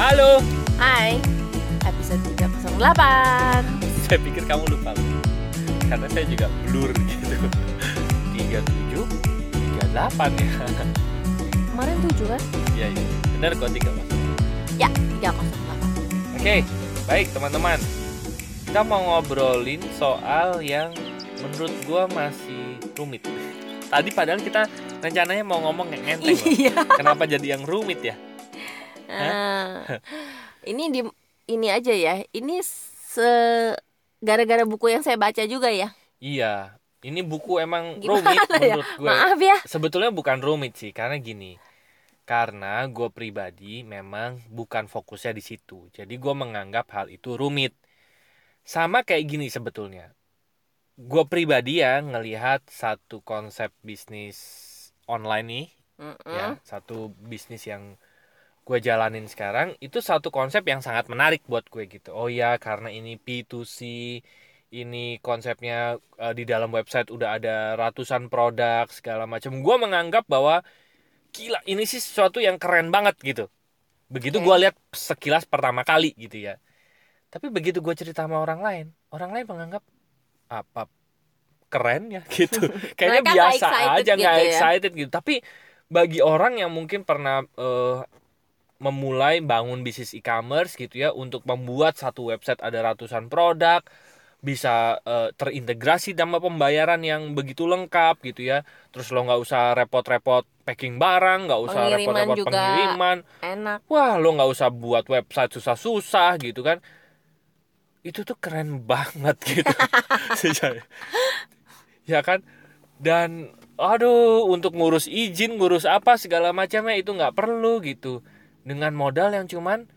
Halo. Hai, episode 308 Saya pikir kamu lupa. Karena saya juga blur gitu. 37 38 ya. Kemarin 7 kan? Iya, iya. Benar kok 3 Mas. Ya, 308 Oke, baik teman-teman. Kita mau ngobrolin soal yang menurut gua masih rumit. Tadi padahal kita rencananya mau ngomong yang enteng. Iya Kenapa jadi yang rumit ya? Ah, Ini di ini aja ya Ini se gara-gara buku yang saya baca juga ya Iya, ini buku emang Gimana rumit ya? menurut gue. Maaf ya Sebetulnya bukan rumit sih, karena gini. Karena gue pribadi memang bukan fokusnya di situ. Jadi gue menganggap hal itu rumit. Sama kayak gini sebetulnya. Gue pribadi ya ngelihat satu konsep bisnis online nih, Mm-mm. ya, satu bisnis yang gue jalanin sekarang itu satu konsep yang sangat menarik buat gue gitu. Oh ya, karena ini P2C, ini konsepnya eh, di dalam website udah ada ratusan produk segala macam. Gue menganggap bahwa gila ini sih sesuatu yang keren banget gitu. Begitu Oke. gue lihat sekilas pertama kali gitu ya. Tapi begitu gue cerita sama orang lain, orang lain menganggap apa keren ya gitu. Kayaknya biasa excited aja nggak gitu ya. excited gitu. Tapi bagi orang yang mungkin pernah eh, memulai bangun bisnis e-commerce gitu ya untuk membuat satu website ada ratusan produk bisa eh, terintegrasi sama pembayaran yang begitu lengkap gitu ya. Terus lo nggak usah repot-repot packing barang nggak usah repot-repot pengiriman. Enak. Wah lo nggak usah buat website susah-susah gitu kan. Itu tuh keren banget gitu. Ya kan? Dan aduh untuk ngurus izin ngurus apa segala macamnya itu nggak perlu gitu dengan modal yang cuman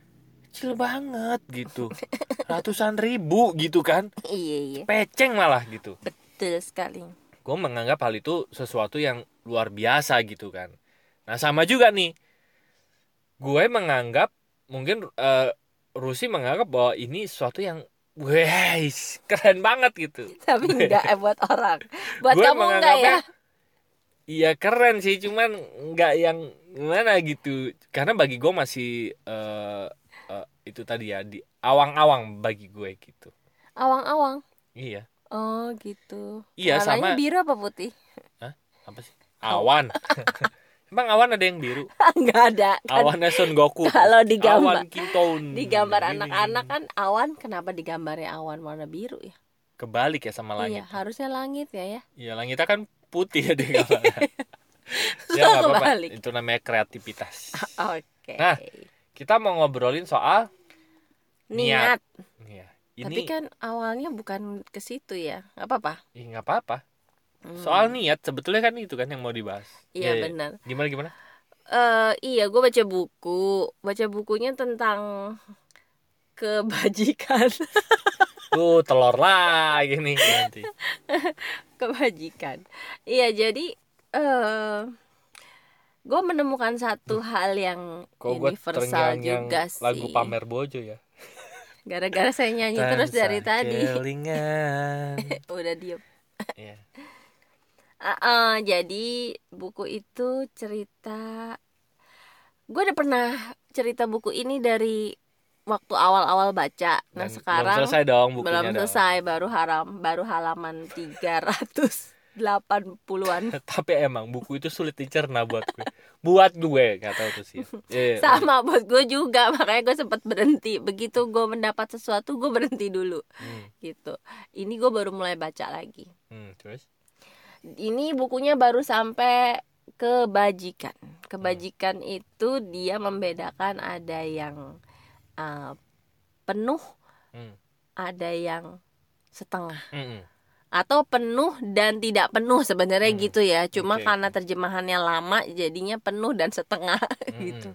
kecil banget gitu. Ratusan ribu gitu kan. Iya iya. Peceng malah gitu. Betul sekali. Gue menganggap hal itu sesuatu yang luar biasa gitu kan. Nah sama juga nih. Gue menganggap mungkin eh, Rusi menganggap bahwa ini sesuatu yang Wes, keren banget gitu. Tapi enggak eh, buat orang. Buat Gue kamu enggak ya Iya keren sih, cuman nggak yang gimana gitu. Karena bagi gue masih eh, eh, itu tadi ya di awang-awang bagi gue gitu. Awang-awang Iya. Oh gitu Iya, Warnanya sama- biru apa putih? Apa sih? Awan. Emang awan ada yang biru? Enggak ada kan Awannya Son Goku. Kalau digambar- Awan Kintoun. Di gambar Gini. anak-anak kan awan Kenapa digambarnya awan warna biru ya? Kebalik ya sama Iya langit. harusnya langit ya ya Iya, langitnya kan putih ya di gambarnya. ya nggak apa-apa. Itu namanya kreativitas. Oke Nah, Kita mau ngobrolin soal Niat Iya. Tapi Ini kan awalnya bukan ke situ ya nggak apa-apa Ih, nggak apa-apa. Hmm. Soal niat sebetulnya kan itu kan yang mau dibahas. Iya Iya, iya. benar Gimana gimana? Eh iya, gue baca buku. Baca bukunya tentang kebajikan. Tuh telur lagi nih nanti. kebajikan. Iya, jadi eh gue menemukan satu hal yang Kok universal juga sih. lagu pamer bojo ya. Gara-gara saya nyanyi terus dari tadi. Udah diem. Iya. Ah, ah, jadi buku itu cerita. Gue udah pernah cerita buku ini dari waktu awal-awal baca. Nah Dan sekarang belum selesai dong bukunya belum dong. selesai baru haram baru halaman 380-an Tapi emang buku itu sulit dicerna buat gue. Buat gue nggak tahu tuh sih. Iya, sama buat gue juga makanya gue sempat berhenti begitu gue mendapat sesuatu gue berhenti dulu Hmm, gitu ini gue baru mulai baca lagi hmm, terus? ini bukunya baru sampai kebajikan kebajikan itu dia membedakan ada yang uh, penuh Hmm. ada yang setengah. Hmm, hmm. atau penuh dan tidak penuh sebenarnya Hmm, gitu ya. Cuma oke. karena terjemahannya lama jadinya penuh dan setengah Hmm, gitu.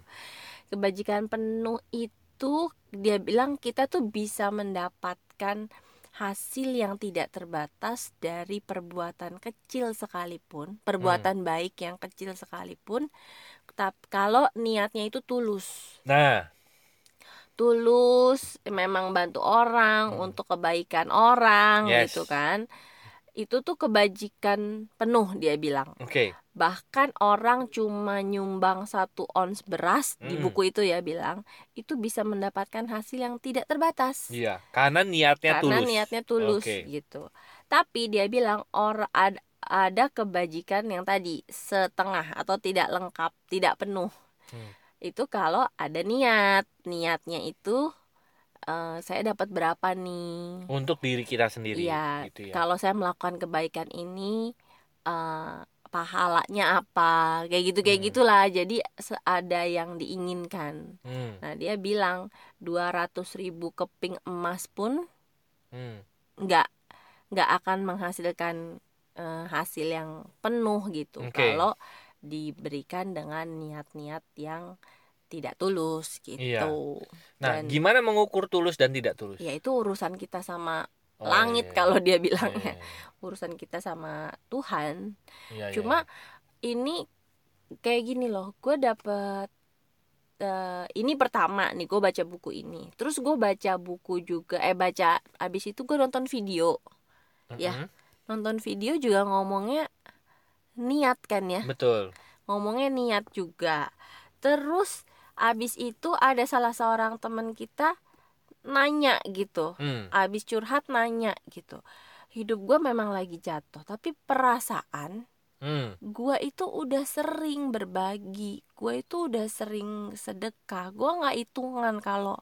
Kebajikan penuh itu dia bilang kita tuh bisa mendapatkan hasil yang tidak terbatas dari perbuatan kecil sekalipun perbuatan baik yang kecil sekalipun. Tapi kalau niatnya itu tulus. Nah, tulus memang bantu orang Hmm. untuk kebaikan orang Yes. gitu kan itu tuh kebajikan penuh dia bilang oke. bahkan orang cuma nyumbang satu ons beras di Hmm. buku itu ya bilang itu bisa mendapatkan hasil yang tidak terbatas Iya, karena niatnya karena tulus. niatnya tulus Oke. gitu tapi dia bilang or ad- ada kebajikan yang tadi setengah atau tidak lengkap tidak penuh Hmm. Itu kalau ada niat niatnya itu eh, saya dapat berapa nih Untuk diri kita sendiri Iya, gitu ya. kalau saya melakukan kebaikan ini eh, pahalanya apa kayak gitu kayak Hmm. gitulah jadi ada yang diinginkan Hmm, nah dia bilang 200 ribu keping emas pun hmm. nggak nggak akan menghasilkan eh, hasil yang penuh gitu Oke. kalau diberikan dengan niat-niat yang tidak tulus gitu Iya. Nah, Dan- gimana mengukur tulus dan tidak tulus? ya itu urusan kita sama Oh, langit iya. kalau dia Iya, bilangnya iya, urusan kita sama Tuhan iya, iya. cuma ini kayak gini loh gue dapet eh, ini pertama nih gue baca buku ini terus gue baca buku juga eh baca abis itu gue nonton video ya. Mm-mm. nonton video juga ngomongnya niat kan ya Betul. ngomongnya niat juga terus abis itu ada salah seorang teman kita nanya gitu Hmm. abis curhat nanya gitu hidup gue memang lagi jatuh tapi perasaan Hmm. gue itu udah sering berbagi gue itu udah sering sedekah gue nggak hitungan kalau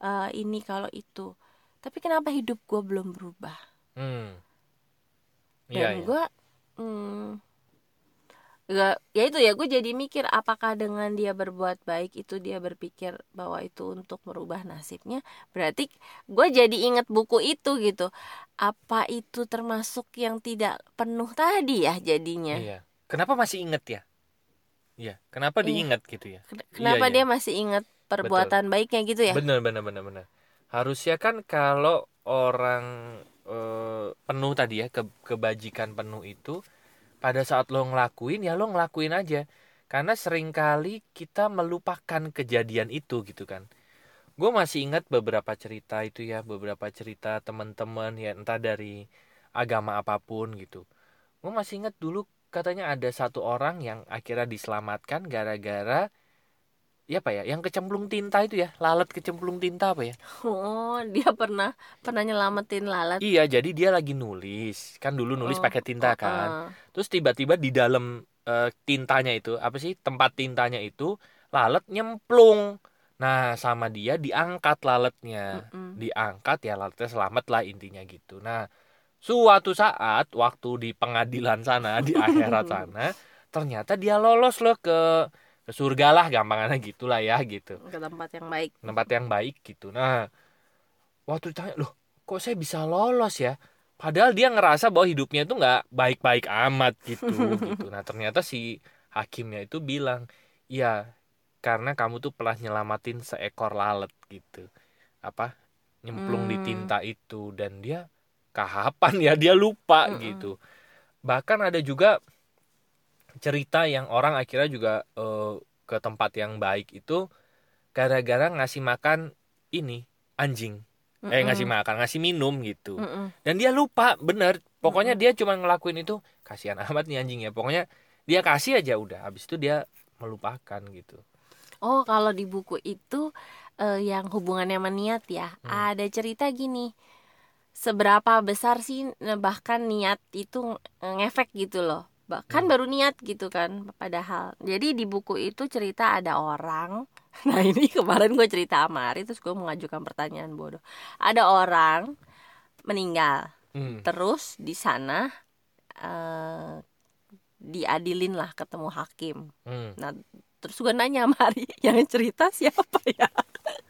eh, ini kalau itu tapi kenapa hidup gue belum berubah Hmm. dan Iya, iya. gue hmm, gak ya itu ya gue jadi mikir apakah dengan dia berbuat baik itu dia berpikir bahwa itu untuk merubah nasibnya berarti gue jadi inget buku itu gitu apa itu termasuk yang tidak penuh tadi ya jadinya Iya. Kenapa masih inget ya? Iya. Kenapa Iya. diingat gitu ya? Ken- Kenapa Iya, iya. dia masih ingat perbuatan baiknya gitu ya? Bener, bener, bener, bener. Harusnya kan kalau orang eh, penuh tadi ya ke kebajikan penuh itu pada saat lo ngelakuin ya lo ngelakuin aja. Karena sering kali kita melupakan kejadian itu gitu kan. Gue masih ingat beberapa cerita itu ya beberapa cerita teman-teman ya entah dari agama apa pun gitu. Gue masih ingat dulu katanya ada satu orang yang akhirnya diselamatkan gara-gara ya apa ya yang kecemplung tinta itu ya lalat kecemplung tinta apa ya Oh, dia pernah pernah nyelamatin lalat. iya jadi dia lagi nulis kan dulu nulis Oh, pakai tinta kan Heeh. terus tiba-tiba di dalam eh, tintanya itu apa sih tempat tintanya itu lalat nyemplung nah sama dia diangkat lalatnya Mm-mm. diangkat ya lalatnya selamat lah intinya gitu nah suatu saat waktu di pengadilan sana di akhirat sana ternyata dia lolos loh ke ke surga lah gampangannya gitulah ya gitu. Ke tempat yang baik. tempat yang baik gitu. Nah waktu ditanya loh kok saya bisa lolos ya? Padahal dia ngerasa bahwa hidupnya itu nggak baik-baik amat gitu gitu. Nah ternyata si hakimnya itu bilang iya karena kamu tuh pernah nyelamatin seekor lalat gitu. Apa? Nyemplung di Hmm. tinta itu dan dia kapan ya dia lupa Mm-mm. gitu. Bahkan ada juga cerita yang orang akhirnya juga eh, ke tempat yang baik itu gara-gara ngasih makan ini anjing eh Mm-mm. ngasih makan ngasih minum gitu Mm-mm. dan dia lupa bener pokoknya dia cuma ngelakuin itu kasihan amat nih anjing ya pokoknya dia kasih aja udah habis itu dia melupakan gitu Oh, kalau di buku itu eh, yang hubungannya sama niat ya, Hmm. ada cerita gini. Seberapa besar sih eh, bahkan niat itu nge- ngefek gitu loh. Bahkan Hmm. baru niat gitu kan padahal. Jadi di buku itu cerita ada orang. Nah, ini kemarin gue cerita sama Ari terus gue mengajukan pertanyaan bodoh. Ada orang meninggal. Hmm. Terus di sana eh diadilin lah ketemu hakim. Hmm. Nah, terus gue nanya sama Ari, yang cerita siapa ya?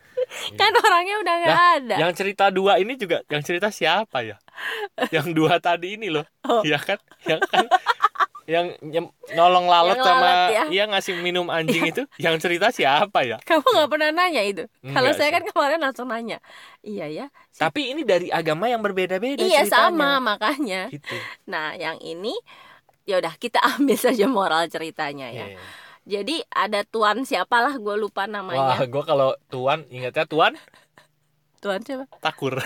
kan orangnya udah nggak ada. yang cerita dua ini juga yang cerita siapa ya yang dua tadi ini loh Oh. ya kan yang kan yang nolong lalat Yang sama lalat ya. iya ngasih minum anjing itu yang cerita siapa ya Kamu nggak pernah nanya itu? Kalau saya sih. kan kemarin langsung nanya. Iya ya. tapi ini dari agama yang berbeda-beda Iya ceritanya. sama makanya. gitu Nah, yang ini ya udah kita ambil saja moral ceritanya ya. Iya. Jadi ada tuan siapalah gue lupa wah namanya. gue kalau tuan ingatnya tuan Tuan siapa? takur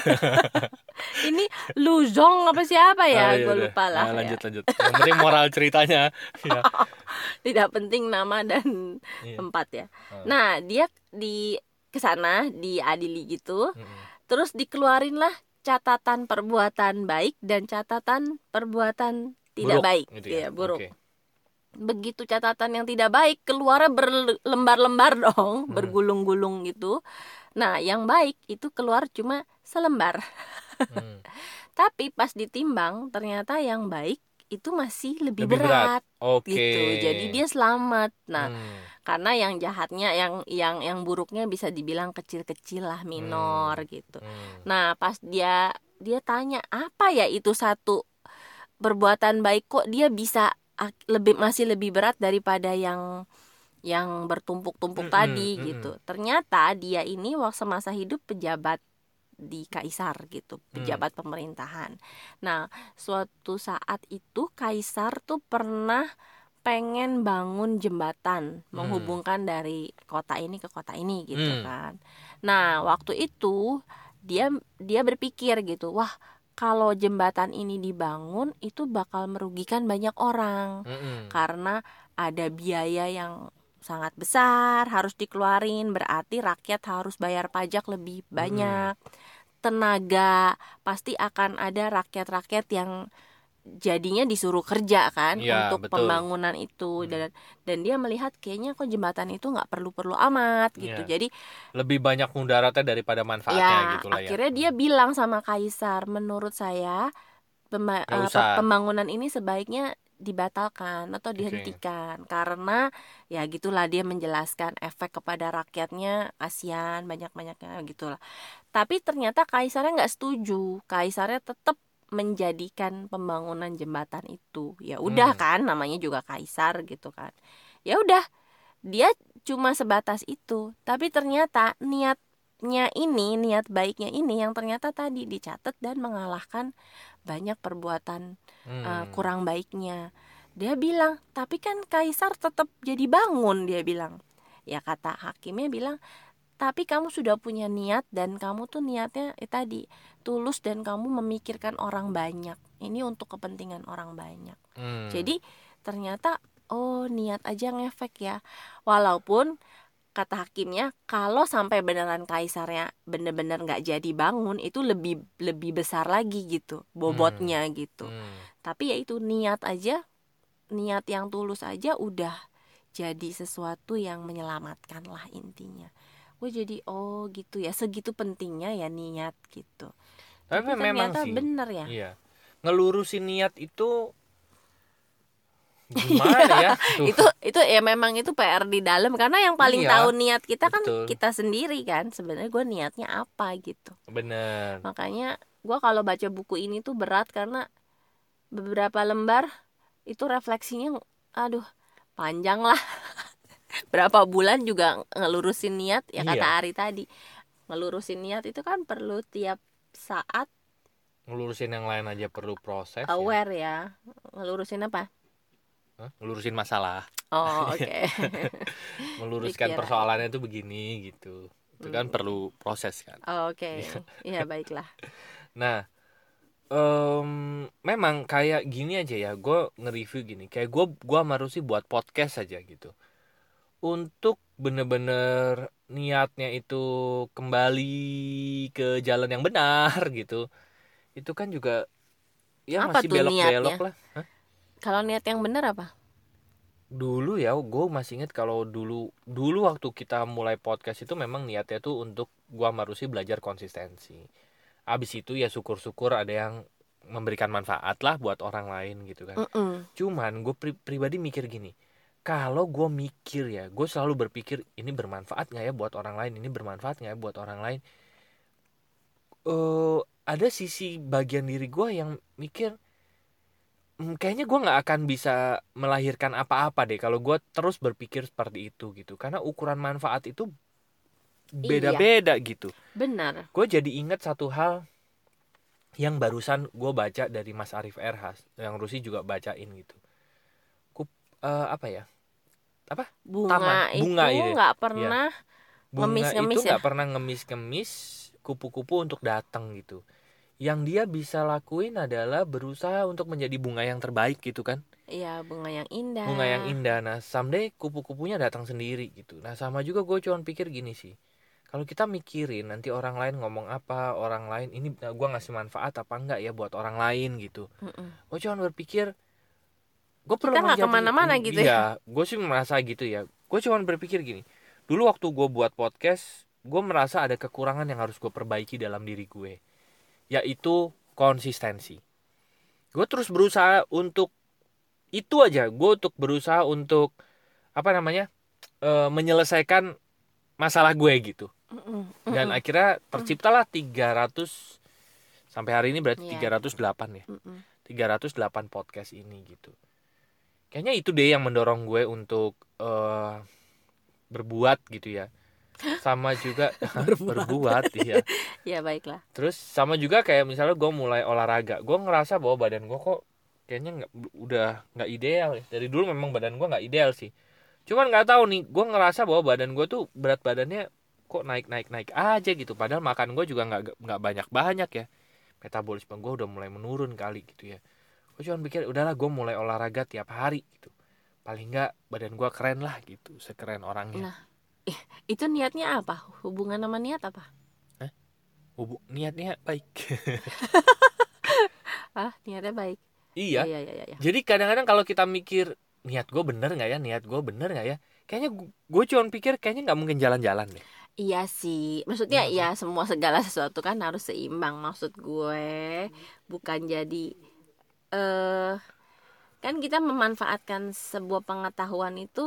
Ini Luzong apa siapa ya? Ah, iya Gue udah. lupa lah. Nah, ya. lanjut lanjut yang penting moral ceritanya ya. Tidak penting nama dan Iya. tempat ya. Ah. Nah, dia di ke sana diadili gitu. Mm-mm. Terus dikeluarin lah catatan perbuatan baik dan catatan perbuatan tidak Buruk, baik. gitu Iya, buruk. Oke. Begitu catatan yang tidak baik keluarnya berlembar-lembar dong, Hmm. bergulung-gulung gitu. Nah, yang baik itu keluar cuma selembar. Hmm. Tapi pas ditimbang ternyata yang baik itu masih lebih, Lebih berat. berat, Oke. gitu. Jadi dia selamat. Nah, Hmm. karena yang jahatnya yang yang yang buruknya bisa dibilang kecil-kecil lah minor gitu. Hmm. Nah, pas dia dia tanya apa ya itu satu perbuatan baik kok dia bisa lebih masih lebih berat daripada yang yang bertumpuk-tumpuk Mm-mm, tadi mm-mm. gitu. Ternyata dia ini waktu masa hidup pejabat di kaisar gitu, pejabat pemerintahan. Nah, suatu saat itu kaisar tuh pernah pengen bangun jembatan menghubungkan dari kota ini ke kota ini gitu Hmm. kan. Nah, waktu itu dia dia berpikir gitu, wah kalau jembatan ini dibangun itu bakal merugikan banyak orang Mm-mm. karena ada biaya yang sangat besar harus dikeluarin berarti rakyat harus bayar pajak lebih banyak tenaga pasti akan ada rakyat-rakyat yang jadinya disuruh kerja kan Iya, untuk betul. pembangunan itu Hmm. dan dan dia melihat kayaknya kok jembatan itu nggak perlu-perlu amat gitu Iya. jadi lebih banyak mudaratnya daripada manfaatnya ya gitu lah ya. akhirnya dia bilang sama kaisar menurut saya pemba- usah. pembangunan ini sebaiknya dibatalkan atau dihentikan. Karena ya gitulah dia menjelaskan efek kepada rakyatnya kasihan banyak-banyaknya gitulah. Tapi ternyata kaisarnya nggak setuju. Kaisarnya tetap menjadikan pembangunan jembatan itu. Ya udah Hmm. kan namanya juga kaisar gitu kan. Ya udah dia cuma sebatas itu. Tapi ternyata niatnya ini niat baiknya ini yang ternyata tadi dicatat dan mengalahkan banyak perbuatan Hmm. uh, kurang baiknya. Dia bilang, tapi kan kaisar tetap jadi bangun, dia bilang. Ya kata hakimnya bilang, tapi kamu sudah punya niat dan kamu tuh niatnya eh, tadi tulus dan kamu memikirkan orang banyak. Ini untuk kepentingan orang banyak. Hmm. Jadi ternyata oh niat aja ngefek ya. Walaupun kata hakimnya kalau sampai beneran kaisarnya bener-bener nggak jadi bangun itu lebih lebih besar lagi gitu bobotnya gitu Hmm. tapi ya itu niat aja niat yang tulus aja udah jadi sesuatu yang menyelamatkan lah intinya gue jadi oh gitu ya segitu pentingnya ya niat gitu Tapi memang ternyata sih. bener ya Iya. Ngelurusin niat itu gimana ya? Tuh. itu itu ya memang itu PR di dalam karena yang paling Iya, tahu niat kita kan betul. kita sendiri kan sebenarnya gue niatnya apa gitu bener. makanya gue kalau baca buku ini tuh berat karena beberapa lembar itu refleksinya aduh panjang lah berapa bulan juga ngelurusin niat ya kata Iya. Ari tadi ngelurusin niat itu kan perlu tiap saat Ngelurusin yang lain aja perlu proses. ya. aware ya ngelurusin apa? Ngelurusin masalah. oh oke Meluruskan Pikiran. persoalannya itu begini gitu. Itu kan Hmm. perlu proses kan. Oh, oke iya baiklah Nah, em, memang kayak gini aja ya. Gue nge-review gini. Kayak gue gua sama Rusi buat podcast aja gitu. Untuk bener-bener niatnya itu kembali ke jalan yang benar gitu. Itu kan juga ya Apa masih belok-belok lah. Hah? Kalau niat yang benar apa Dulu ya, gue masih inget kalau dulu dulu waktu kita mulai podcast itu memang niatnya tuh untuk gua sama Rusi belajar konsistensi. Abis itu ya syukur-syukur ada yang memberikan manfaat lah buat orang lain gitu kan. Mm-mm. Cuman gue pribadi mikir gini, kalau gue mikir ya, gue selalu berpikir ini bermanfaat nggak ya buat orang lain, ini bermanfaat nggak ya buat orang lain. eh ada sisi bagian diri gue yang mikir, "Hmm, kayaknya gue nggak akan bisa melahirkan apa-apa deh kalau gue terus berpikir seperti itu gitu, karena ukuran manfaat itu beda-beda gitu. benar Gue jadi ingat satu hal yang barusan gue baca dari Mas Arif Erhas, yang Rusi juga bacain gitu. Kup, eh, apa ya? bunga Taman, bunga itu itu. nggak pernah Bunga Ngemis-ngemis itu ya? nggak pernah ngemis-ngemis, kupu-kupu untuk datang gitu yang dia bisa lakuin adalah berusaha untuk menjadi bunga yang terbaik gitu kan? Iya bunga yang indah. bunga yang indah. Nah someday kupu-kupunya datang sendiri gitu. Nah sama juga gue cuma pikir gini sih. Kalau kita mikirin nanti orang lain ngomong apa orang lain ini nah, gue ngasih manfaat apa enggak ya buat orang lain gitu. Gue cuma berpikir gue perlu nggak menjadi- ke mana-mana gitu iya gue sih merasa gitu ya. Gue cuma berpikir gini dulu waktu gue buat podcast gue merasa ada kekurangan yang harus gue perbaiki dalam diri gue yaitu konsistensi gue terus berusaha untuk itu aja gue untuk berusaha untuk apa namanya eh, menyelesaikan masalah gue gitu dan akhirnya terciptalah 300 sampai hari ini berarti Iya. 308 ya Mm-mm. 308 podcast ini gitu. Kayaknya itu deh yang mendorong gue untuk eh, berbuat gitu ya. Sama juga berbuat ya. Ya baiklah. Terus sama juga kayak misalnya gue mulai olahraga, gue ngerasa bahwa badan gue kok kayaknya nggak udah nggak ideal ya. Dari dulu memang badan gue nggak ideal sih. Cuman nggak tahu nih, gue ngerasa bahwa badan gue tuh berat badannya kok naik naik naik aja gitu. Padahal makan gue juga nggak nggak banyak banyak ya. Metabolisme gue udah mulai menurun kali gitu ya. Gue cuma pikir udahlah gue mulai olahraga tiap hari gitu. Paling nggak badan gue keren lah gitu, sekeren orangnya. Nah. Itu niatnya apa? Hubungan sama niat apa? Hubu- niatnya baik. Ah niatnya baik. iya. Iya iya iya. iya. Jadi kadang-kadang kalau kita mikir niat gue bener nggak ya, niat gue bener nggak ya, kayaknya gue cuma pikir kayaknya nggak mungkin jalan-jalan deh. Iya sih, maksudnya Iya ya semua segala sesuatu kan harus seimbang. Maksud gue bukan jadi eh kan kita memanfaatkan sebuah pengetahuan itu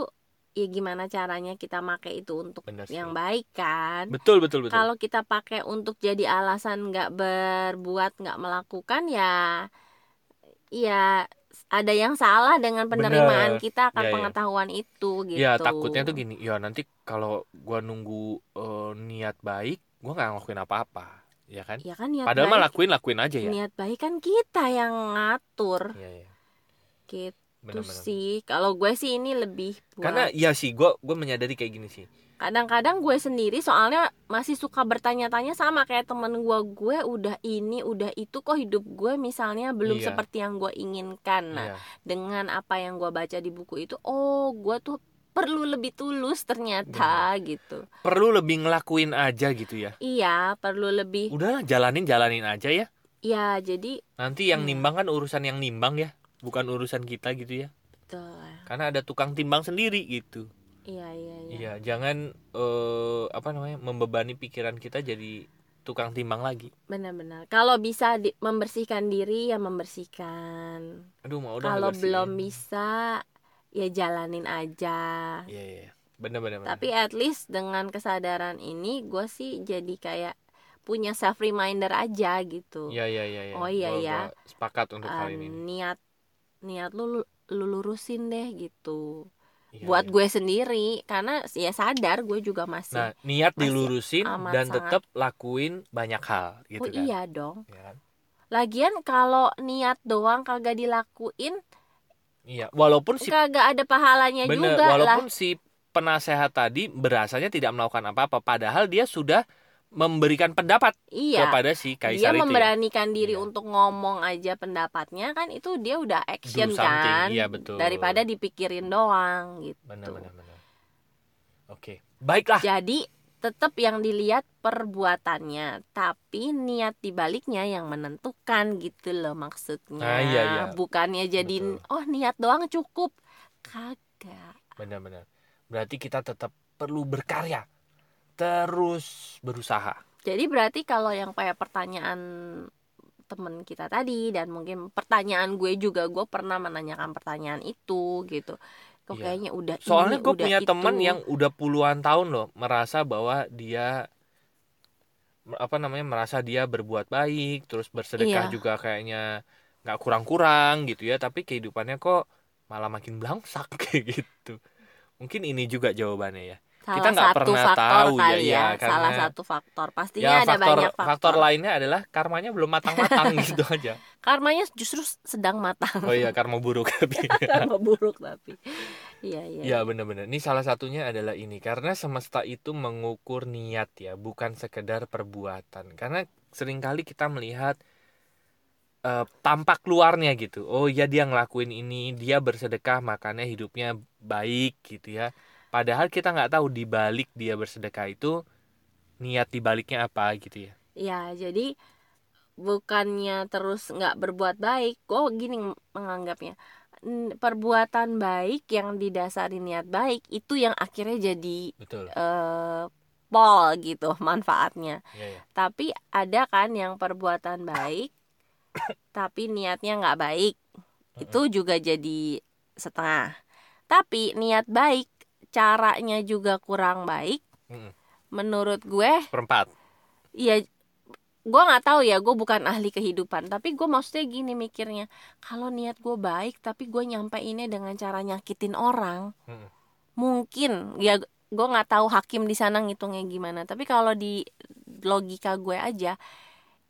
ya gimana caranya kita pakai itu untuk Bener sih. yang baik kan. Betul betul betul. Kalau kita pakai untuk jadi alasan nggak berbuat, nggak melakukan ya, ya ada yang salah dengan penerimaan Bener. kita akan Ya, ya. pengetahuan itu gitu. Ya takutnya tuh gini, ya nanti kalau gue nunggu eh, niat baik, gue nggak ngelakuin apa-apa, ya kan? Ya kan niat Padahal mah baik, lakuin lakuin aja ya. niat baik kan kita yang ngatur Iya iya. gitu Benar-benar. sih. Kalau gue sih ini lebih buat Karena ya sih, gue gue menyadari kayak gini sih. kadang-kadang gue sendiri soalnya masih suka bertanya-tanya sama kayak temen gue gue udah ini udah itu kok hidup gue misalnya belum Iya. seperti yang gue inginkan nah Iya. dengan apa yang gue baca di buku itu oh gue tuh perlu lebih tulus ternyata gitu Perlu lebih ngelakuin aja gitu ya. iya perlu lebih Udahlah jalanin jalanin aja ya. ya jadi Nanti yang Hmm. nimbang kan urusan yang nimbang ya, bukan urusan kita gitu ya. tuh Karena ada tukang timbang sendiri gitu. iya iya iya Iya, jangan eh, apa namanya membebani pikiran kita jadi tukang timbang lagi. benar-benar kalau bisa di- membersihkan diri ya membersihkan Aduh mau udah kalau belum bisa ya jalanin aja Iya iya. iya. Bener. bener. tapi at least dengan kesadaran ini gue sih jadi kayak punya self reminder aja gitu Iya iya iya. iya. Oh, iya, iya. sepakat untuk Eh, hal ini. niat niat lu, lu lu lurusin deh gitu Iya, buat iya. gue sendiri karena ya sadar gue juga masih Nah niat masih dilurusin dan sangat- tetap lakuin banyak hal gitu oh kan. iya dong Ya kan? lagian kalau niat doang kagak dilakuin Iya. Walaupun si kagak ada pahalanya bener, juga lah walaupun si penasehat tadi berasanya tidak melakukan apa-apa, padahal dia sudah memberikan pendapat iya kepada si dia kaisar itu. ya. memberanikan diri Iya. untuk ngomong aja pendapatnya kan itu dia udah action kan iya, betul. daripada dipikirin doang gitu Benar benar benar. Oke, baiklah. jadi tetap yang dilihat perbuatannya tapi niat dibaliknya yang menentukan gitu loh maksudnya Nah, iya, iya. bukannya jadi Betul. oh niat doang cukup kagak Benar-benar. Berarti kita tetap perlu berkarya. Terus berusaha. jadi berarti kalau yang kayak pertanyaan temen kita tadi dan mungkin pertanyaan gue juga gue pernah menanyakan pertanyaan itu gitu kok Iya. kayaknya udah Soalnya ini, gue udah punya itu. teman yang udah puluhan tahun loh merasa bahwa dia apa namanya merasa dia berbuat baik, terus bersedekah Iya. juga kayaknya nggak kurang-kurang gitu ya, tapi kehidupannya kok malah makin belangsak kayak gitu. Mungkin ini juga jawabannya ya. Salah kita nggak pernah faktor tahu ya, kali ya, ya, karena- salah satu faktor. Pastinya Ya ada faktor banyak faktor, faktor lainnya adalah karmanya belum matang-matang gitu aja. karmanya justru sedang matang. Oh iya karma buruk tapi. Karma buruk tapi. Iya iya. Ya benar-benar ini salah satunya adalah ini karena semesta itu mengukur niat ya bukan sekedar perbuatan. Karena sering kali kita melihat eh, tampak luarnya gitu. Oh ya dia ngelakuin ini dia bersedekah makanya hidupnya baik gitu ya padahal kita nggak tahu di balik dia bersedekah itu niat di baliknya apa gitu ya. Ya jadi bukannya terus nggak berbuat baik gue gini menganggapnya. Perbuatan baik yang didasari niat baik itu yang akhirnya jadi betul. eh pol gitu manfaatnya. Ya ya tapi ada kan yang perbuatan baik tapi niatnya nggak baik. Itu juga jadi setengah. Tapi niat baik caranya juga kurang baik Mm-mm. menurut gue perempat ya gue nggak tahu ya gue bukan ahli kehidupan tapi gue maksudnya gini mikirnya kalau niat gue baik tapi gue nyampeinnya dengan cara nyakitin orang Mm-mm. mungkin ya gue nggak tahu hakim di sana ngitungnya gimana tapi kalau di logika gue aja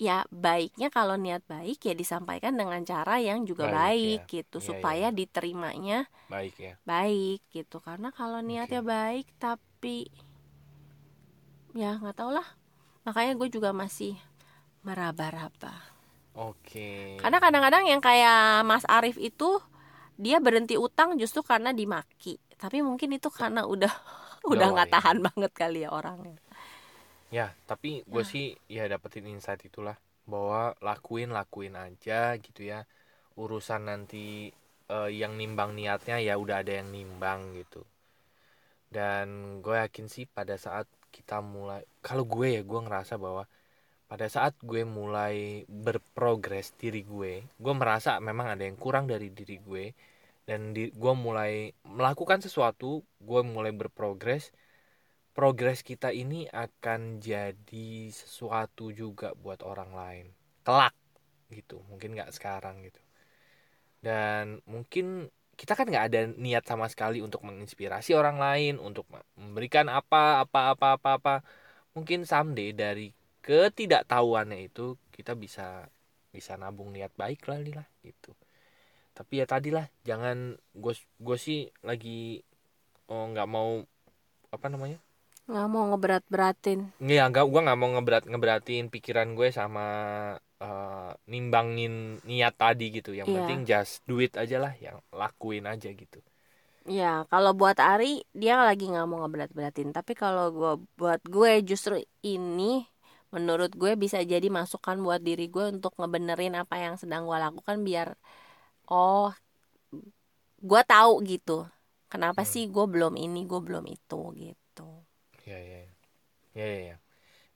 ya baiknya kalau niat baik ya disampaikan dengan cara yang juga Baik, baik, ya. gitu Iya, supaya iya. diterimanya baik ya. baik gitu. Karena kalau niatnya baik tapi ya nggak tau lah. Makanya gue juga masih meraba-raba. Oke. Karena kadang-kadang yang kayak Mas Arif itu dia berhenti utang justru karena dimaki. Tapi mungkin itu karena udah udah nggak ya. tahan banget kali ya orangnya Ya, tapi gue sih ya dapetin insight itulah bahwa lakuin lakuin aja gitu ya. Urusan nanti eh, yang nimbang niatnya ya udah ada yang nimbang gitu. Dan gue yakin sih pada saat kita mulai kalau gue ya gue ngerasa bahwa pada saat gue mulai berprogres diri gue, gue merasa memang ada yang kurang dari diri gue dan di, gue mulai melakukan sesuatu, gue mulai berprogres progres kita ini akan jadi sesuatu juga buat orang lain. Kelak gitu. Mungkin nggak sekarang gitu. Dan mungkin kita kan nggak ada niat sama sekali untuk menginspirasi orang lain untuk memberikan apa apa apa apa apa. Mungkin someday dari ketidaktahuannya itu kita bisa bisa nabung niat baik lah lah gitu. Tapi ya tadi lah jangan gue gue sih lagi oh nggak mau apa namanya nggak mau ngeberat-beratin Iya, enggak gua nggak mau ngeberat ngeberatin pikiran gue sama eh, nimbangin niat tadi gitu. Yang Iya. penting just do it aja lah, yang lakuin aja gitu. ya kalau buat Ari dia lagi nggak mau ngeberat-beratin tapi kalau gue buat gue justru ini menurut gue bisa jadi masukan buat diri gue untuk ngebenerin apa yang sedang gue lakukan biar oh gue tahu gitu kenapa Hmm. sih gue belum ini gue belum itu gitu Ya ya. Ya ya ya.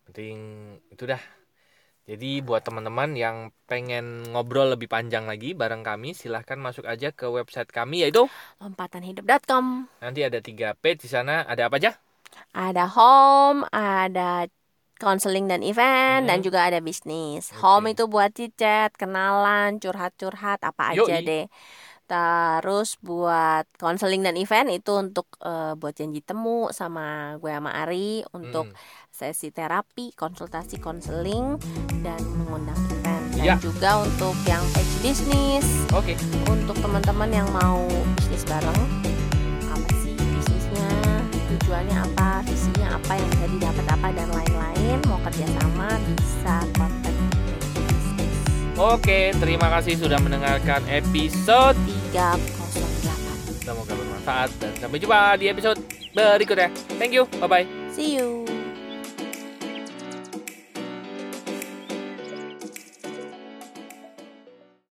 Penting itu dah. Jadi buat teman-teman yang pengen ngobrol lebih panjang lagi bareng kami, silahkan masuk aja ke website kami yaitu lompatanhidup.com nanti ada tiga page di sana. Ada apa aja? ada home ada counseling dan event Hmm. dan juga ada bisnis Oke. home itu buat chat kenalan curhat-curhat apa aja Yoi. deh terus buat counseling dan event itu untuk eh, buat janji temu sama gue sama Ari untuk Mm. sesi terapi konsultasi konseling dan mengundang event dan Ya. juga untuk yang page bisnis Oke. untuk teman-teman yang mau bisnis bareng apa sih bisnisnya tujuannya apa visinya apa yang bisa didapat apa dan lain-lain mau kerjasama bisa kontak Oke, terima kasih sudah mendengarkan episode 308 Semoga bermanfaat dan sampai jumpa di episode berikutnya. Thank you. Bye bye. see you